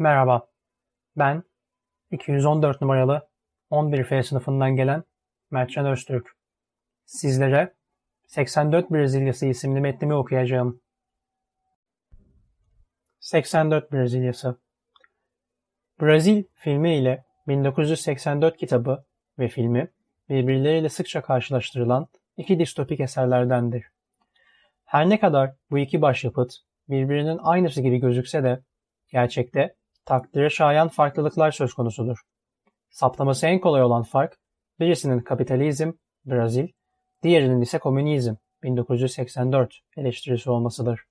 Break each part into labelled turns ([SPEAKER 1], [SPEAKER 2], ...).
[SPEAKER 1] Merhaba, ben 214 numaralı 11F sınıfından gelen Mertcan Öztürk. Sizlere 84 Brezilyası isimli metnimi okuyacağım. 84 Brezilyası Brazil filmi ile 1984 kitabı ve filmi birbirleriyle sıkça karşılaştırılan iki distopik eserlerdendir. Her ne kadar bu iki başyapıt birbirinin aynısı gibi gözükse de gerçekte takdire şayan farklılıklar söz konusudur. Saptaması en kolay olan fark birisinin kapitalizm, Brazil, diğerinin ise komünizm, 1984 eleştirisi olmasıdır.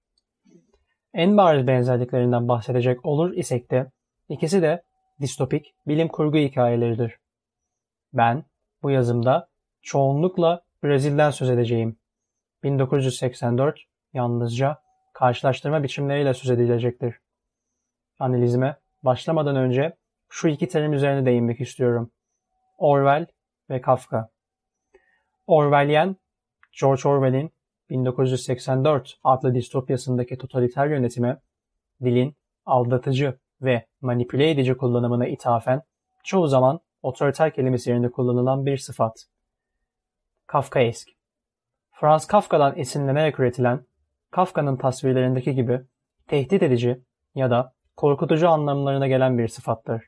[SPEAKER 1] En bariz benzerliklerinden bahsedecek olur isek de ikisi de distopik bilim kurgu hikayeleridir. Ben bu yazımda çoğunlukla Brezilya'dan söz edeceğim. 1984 yalnızca karşılaştırma biçimleriyle söz edilecektir. Analizime başlamadan önce şu iki terim üzerine değinmek istiyorum. Orwell ve Kafka. Orwellian, George Orwell'in 1984 adlı distopyasındaki totaliter yönetime, dilin aldatıcı ve manipüle edici kullanımına ithafen çoğu zaman otoriter kelimesi yerine kullanılan bir sıfat. Kafkaesk. Franz Kafka'dan esinlenerek üretilen, Kafka'nın tasvirlerindeki gibi tehdit edici ya da korkutucu anlamlarına gelen bir sıfattır.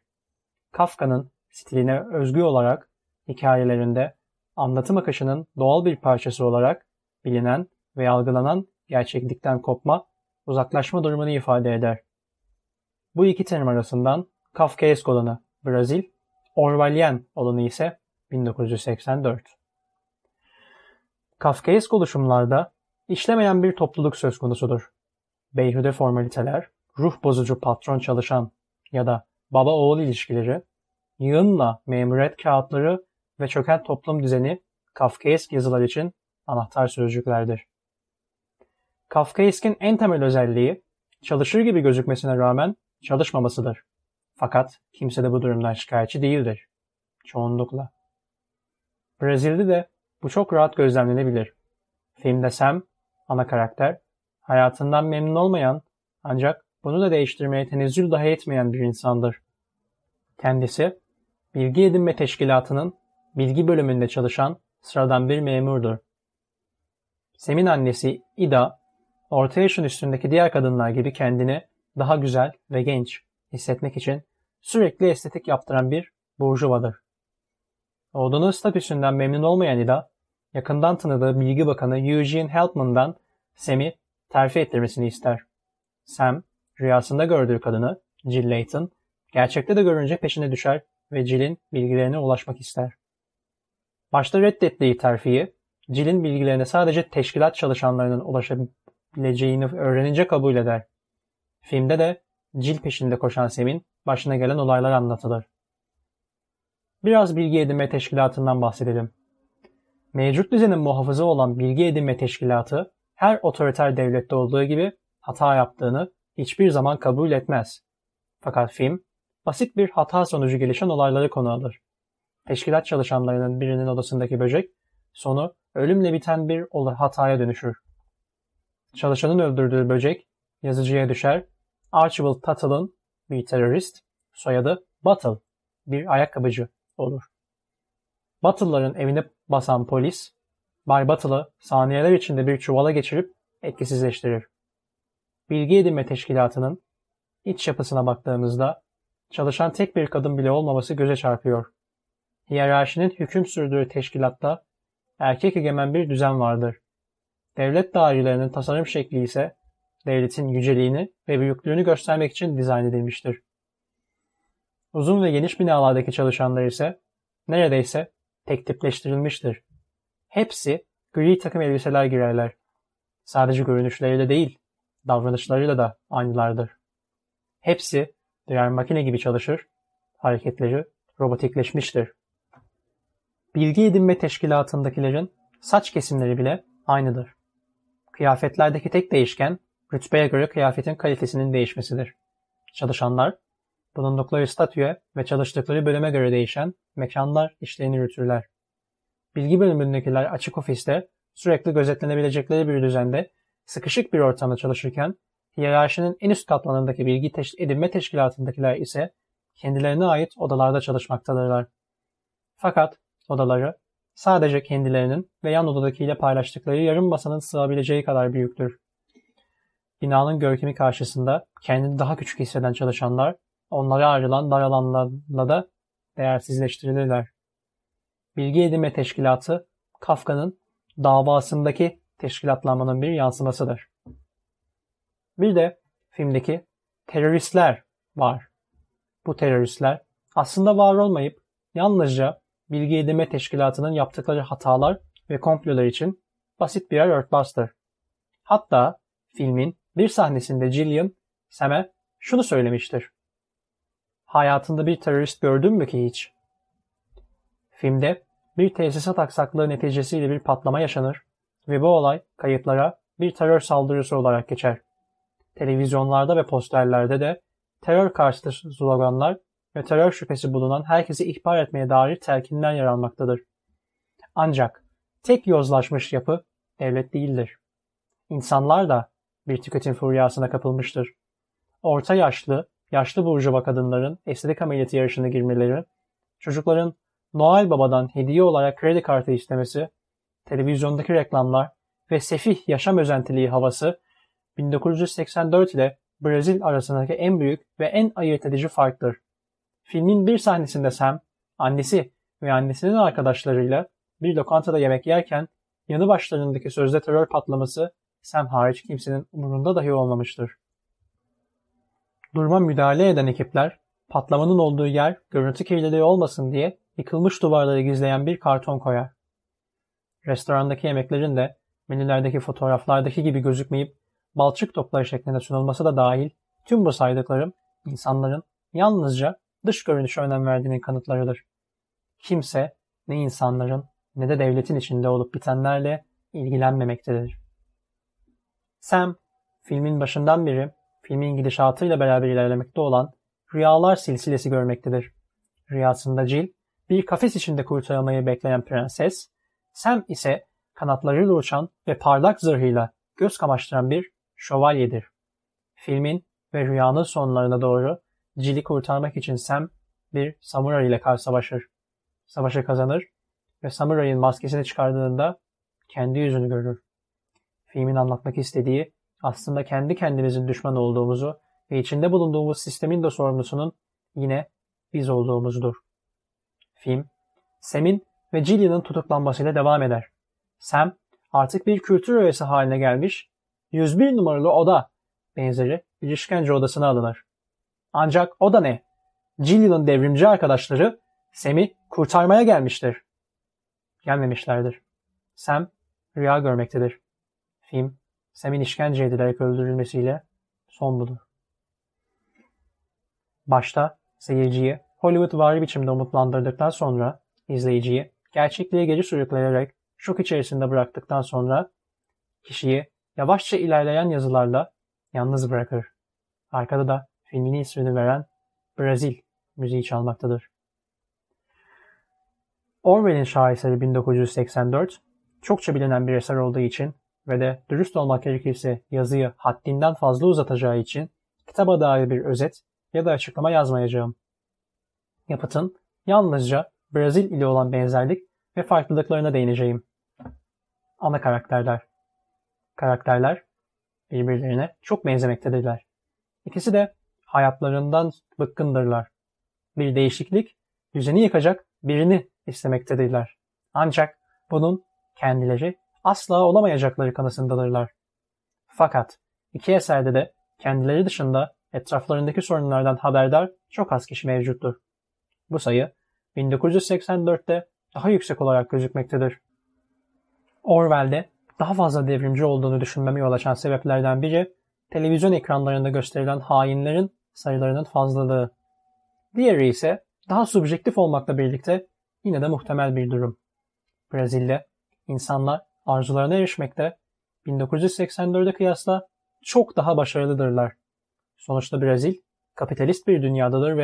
[SPEAKER 1] Kafka'nın stiline özgü olarak hikayelerinde anlatım akışının doğal bir parçası olarak bilinen ve algılanan gerçeklikten kopma, uzaklaşma durumunu ifade eder. Bu iki terim arasından Kafkaesk olanı Brazil, Orwellian olanı ise 1984. Kafkaesk oluşumlarda işlemeyen bir topluluk söz konusudur. Beyhude formaliteler, ruh bozucu patron çalışan ya da baba oğul ilişkileri, yığınla memuriyet kağıtları ve çöken toplum düzeni Kafkaesk yazılar için anahtar sözcüklerdir. Kafkaesk'in en temel özelliği çalışır gibi gözükmesine rağmen çalışmamasıdır. Fakat kimse de bu durumdan şikayetçi değildir. Çoğunlukla. Brezil'de de bu çok rahat gözlemlenebilir. Filmde Sam, ana karakter, hayatından memnun olmayan ancak bunu da değiştirmeye tenezzül dahi etmeyen bir insandır. Kendisi, bilgi edinme teşkilatının bilgi bölümünde çalışan sıradan bir memurdur. Sem'in annesi Ida, orta yaşın üstündeki diğer kadınlar gibi kendini daha güzel ve genç hissetmek için sürekli estetik yaptıran bir burjuvadır. Oğlunun statüsünden memnun olmayan Ida, yakından tanıdığı bilgi bakanı Eugene Helpman'dan Sam'i terfi ettirmesini ister. Sam, rüyasında gördüğü kadını, Jill Layton, gerçekte de görünce peşine düşer ve Jill'in bilgilerine ulaşmak ister. Başta reddettiği terfiyi, Jill'in bilgilerine sadece teşkilat çalışanlarının ulaşabileceğini öğrenince kabul eder. Filmde de Jill peşinde koşan Sam'in başına gelen olaylar anlatılır. Biraz bilgi edinme teşkilatından bahsedelim. Mevcut düzenin muhafızı olan bilgi edinme teşkilatı her otoriter devlette olduğu gibi hata yaptığını hiçbir zaman kabul etmez. Fakat film basit bir hata sonucu gelişen olayları konu alır. Teşkilat çalışanlarının birinin odasındaki böcek sonu ölümle biten bir hataya dönüşür. Çalışanın öldürdüğü böcek yazıcıya düşer. Archibald Tuttle'ın bir terörist, soyadı Battle, bir ayakkabıcı olur. Battle'ların evini basan polis, Bay Battle'ı saniyeler içinde bir çuvala geçirip etkisizleştirir. Bilgi edinme teşkilatının iç yapısına baktığımızda çalışan tek bir kadın bile olmaması göze çarpıyor. Hiyerarşinin hüküm sürdüğü teşkilatta erkek egemen bir düzen vardır. Devlet dairelerinin tasarım şekli ise devletin yüceliğini ve büyüklüğünü göstermek için dizayn edilmiştir. Uzun ve geniş binalardaki çalışanlar ise neredeyse tek tipleştirilmiştir. Hepsi gri takım elbiseler girerler. Sadece görünüşleriyle değil, davranışlarıyla da aynılardır. Hepsi birer makine gibi çalışır, hareketleri robotikleşmiştir. Bilgi edinme teşkilatındakilerin saç kesimleri bile aynıdır. Kıyafetlerdeki tek değişken rütbeye göre kıyafetin kalitesinin değişmesidir. Çalışanlar, bulundukları statüye ve çalıştıkları bölüme göre değişen mekanlar işlerini yürütürler. Bilgi bölümündekiler açık ofiste sürekli gözetlenebilecekleri bir düzende sıkışık bir ortamda çalışırken hiyerarşinin en üst katmanındaki bilgi teş edinme teşkilatındakiler ise kendilerine ait odalarda çalışmaktadırlar. Fakat odaları sadece kendilerinin ve yan odadakiyle paylaştıkları yarım masanın sığabileceği kadar büyüktür. Binanın görkemi karşısında kendini daha küçük hisseden çalışanlar onlara ayrılan dar alanlarla da değersizleştirilirler. Bilgi edinme teşkilatı Kafka'nın davasındaki teşkilatlanmanın bir yansımasıdır. Bir de filmdeki teröristler var. Bu teröristler aslında var olmayıp yalnızca bilgi edinme teşkilatının yaptıkları hatalar ve komplolar için basit birer örtbastır. Hatta filmin bir sahnesinde Gillian Sam'e şunu söylemiştir. Hayatında bir terörist gördün mü ki hiç? Filmde bir tesisat aksaklığı neticesiyle bir patlama yaşanır ve bu olay kayıtlara bir terör saldırısı olarak geçer. Televizyonlarda ve posterlerde de terör karşıtı sloganlar ve terör şüphesi bulunan herkesi ihbar etmeye dair telkinler yer almaktadır. Ancak tek yozlaşmış yapı devlet değildir. İnsanlar da bir tüketim furyasına kapılmıştır. Orta yaşlı, yaşlı burjuva kadınların estetik ameliyatı yarışına girmeleri, çocukların Noel Baba'dan hediye olarak kredi kartı istemesi, televizyondaki reklamlar ve sefih yaşam özentiliği havası 1984 ile Brezil arasındaki en büyük ve en ayırt edici farktır. Filmin bir sahnesinde Sam, annesi ve annesinin arkadaşlarıyla bir lokantada yemek yerken yanı başlarındaki sözde terör patlaması Sam hariç kimsenin umurunda dahi olmamıştır. Duruma müdahale eden ekipler patlamanın olduğu yer görüntü kirliliği olmasın diye yıkılmış duvarları gizleyen bir karton koyar. Restorandaki yemeklerin de menülerdeki fotoğraflardaki gibi gözükmeyip balçık topları şeklinde sunulması da dahil tüm bu saydıklarım insanların yalnızca dış görünüşe önem verdiğinin kanıtlarıdır. Kimse ne insanların ne de devletin içinde olup bitenlerle ilgilenmemektedir. Sam, filmin başından beri filmin gidişatıyla beraber ilerlemekte olan rüyalar silsilesi görmektedir. Rüyasında Jill, bir kafes içinde kurtarılmayı bekleyen prenses, Sam ise kanatlarıyla uçan ve parlak zırhıyla göz kamaştıran bir şövalyedir. Filmin ve rüyanın sonlarına doğru Jill'i kurtarmak için Sam bir samuray ile karşı savaşır. Savaşı kazanır ve samurayın maskesini çıkardığında kendi yüzünü görür. Filmin anlatmak istediği aslında kendi kendimizin düşman olduğumuzu ve içinde bulunduğumuz sistemin de sorumlusunun yine biz olduğumuzdur. Film, Sam'in ve Jillian'ın tutuklanmasıyla devam eder. Sam artık bir kültür öğesi haline gelmiş, 101 numaralı oda benzeri bir işkence odasına alınır. Ancak o da ne? Jillian'ın devrimci arkadaşları Sam'i kurtarmaya gelmiştir. Gelmemişlerdir. Sam rüya görmektedir. Film, Sam'in işkence edilerek öldürülmesiyle son bulur. Başta seyirciyi Hollywood vari biçimde umutlandırdıktan sonra izleyiciyi gerçekliğe geri sürüklenerek şok içerisinde bıraktıktan sonra kişiyi yavaşça ilerleyen yazılarla yalnız bırakır. Arkada da filmin ismini veren Brazil müziği çalmaktadır. Orwell'in şaheseri 1984 çokça bilinen bir eser olduğu için ve de dürüst olmak gerekirse yazıyı haddinden fazla uzatacağı için kitaba dair bir özet ya da açıklama yazmayacağım. Yapıtın yalnızca Brazil ile olan benzerlik ve farklılıklarına değineceğim. Ana karakterler Karakterler birbirlerine çok benzemektedirler. İkisi de hayatlarından bıkkındırlar. Bir değişiklik düzeni yıkacak birini istemektedirler. Ancak bunun kendileri asla olamayacakları kanısındadırlar. Fakat iki eserde de kendileri dışında etraflarındaki sorunlardan haberdar çok az kişi mevcuttur. Bu sayı 1984'te daha yüksek olarak gözükmektedir. Orwell'de daha fazla devrimci olduğunu düşünmeme yol açan sebeplerden biri televizyon ekranlarında gösterilen hainlerin sayılarının fazlalığı. Diğeri ise daha subjektif olmakla birlikte yine de muhtemel bir durum. Brezilya, insanlar arzularına erişmekte 1984'e kıyasla çok daha başarılıdırlar. Sonuçta Brezil kapitalist bir dünyadadır ve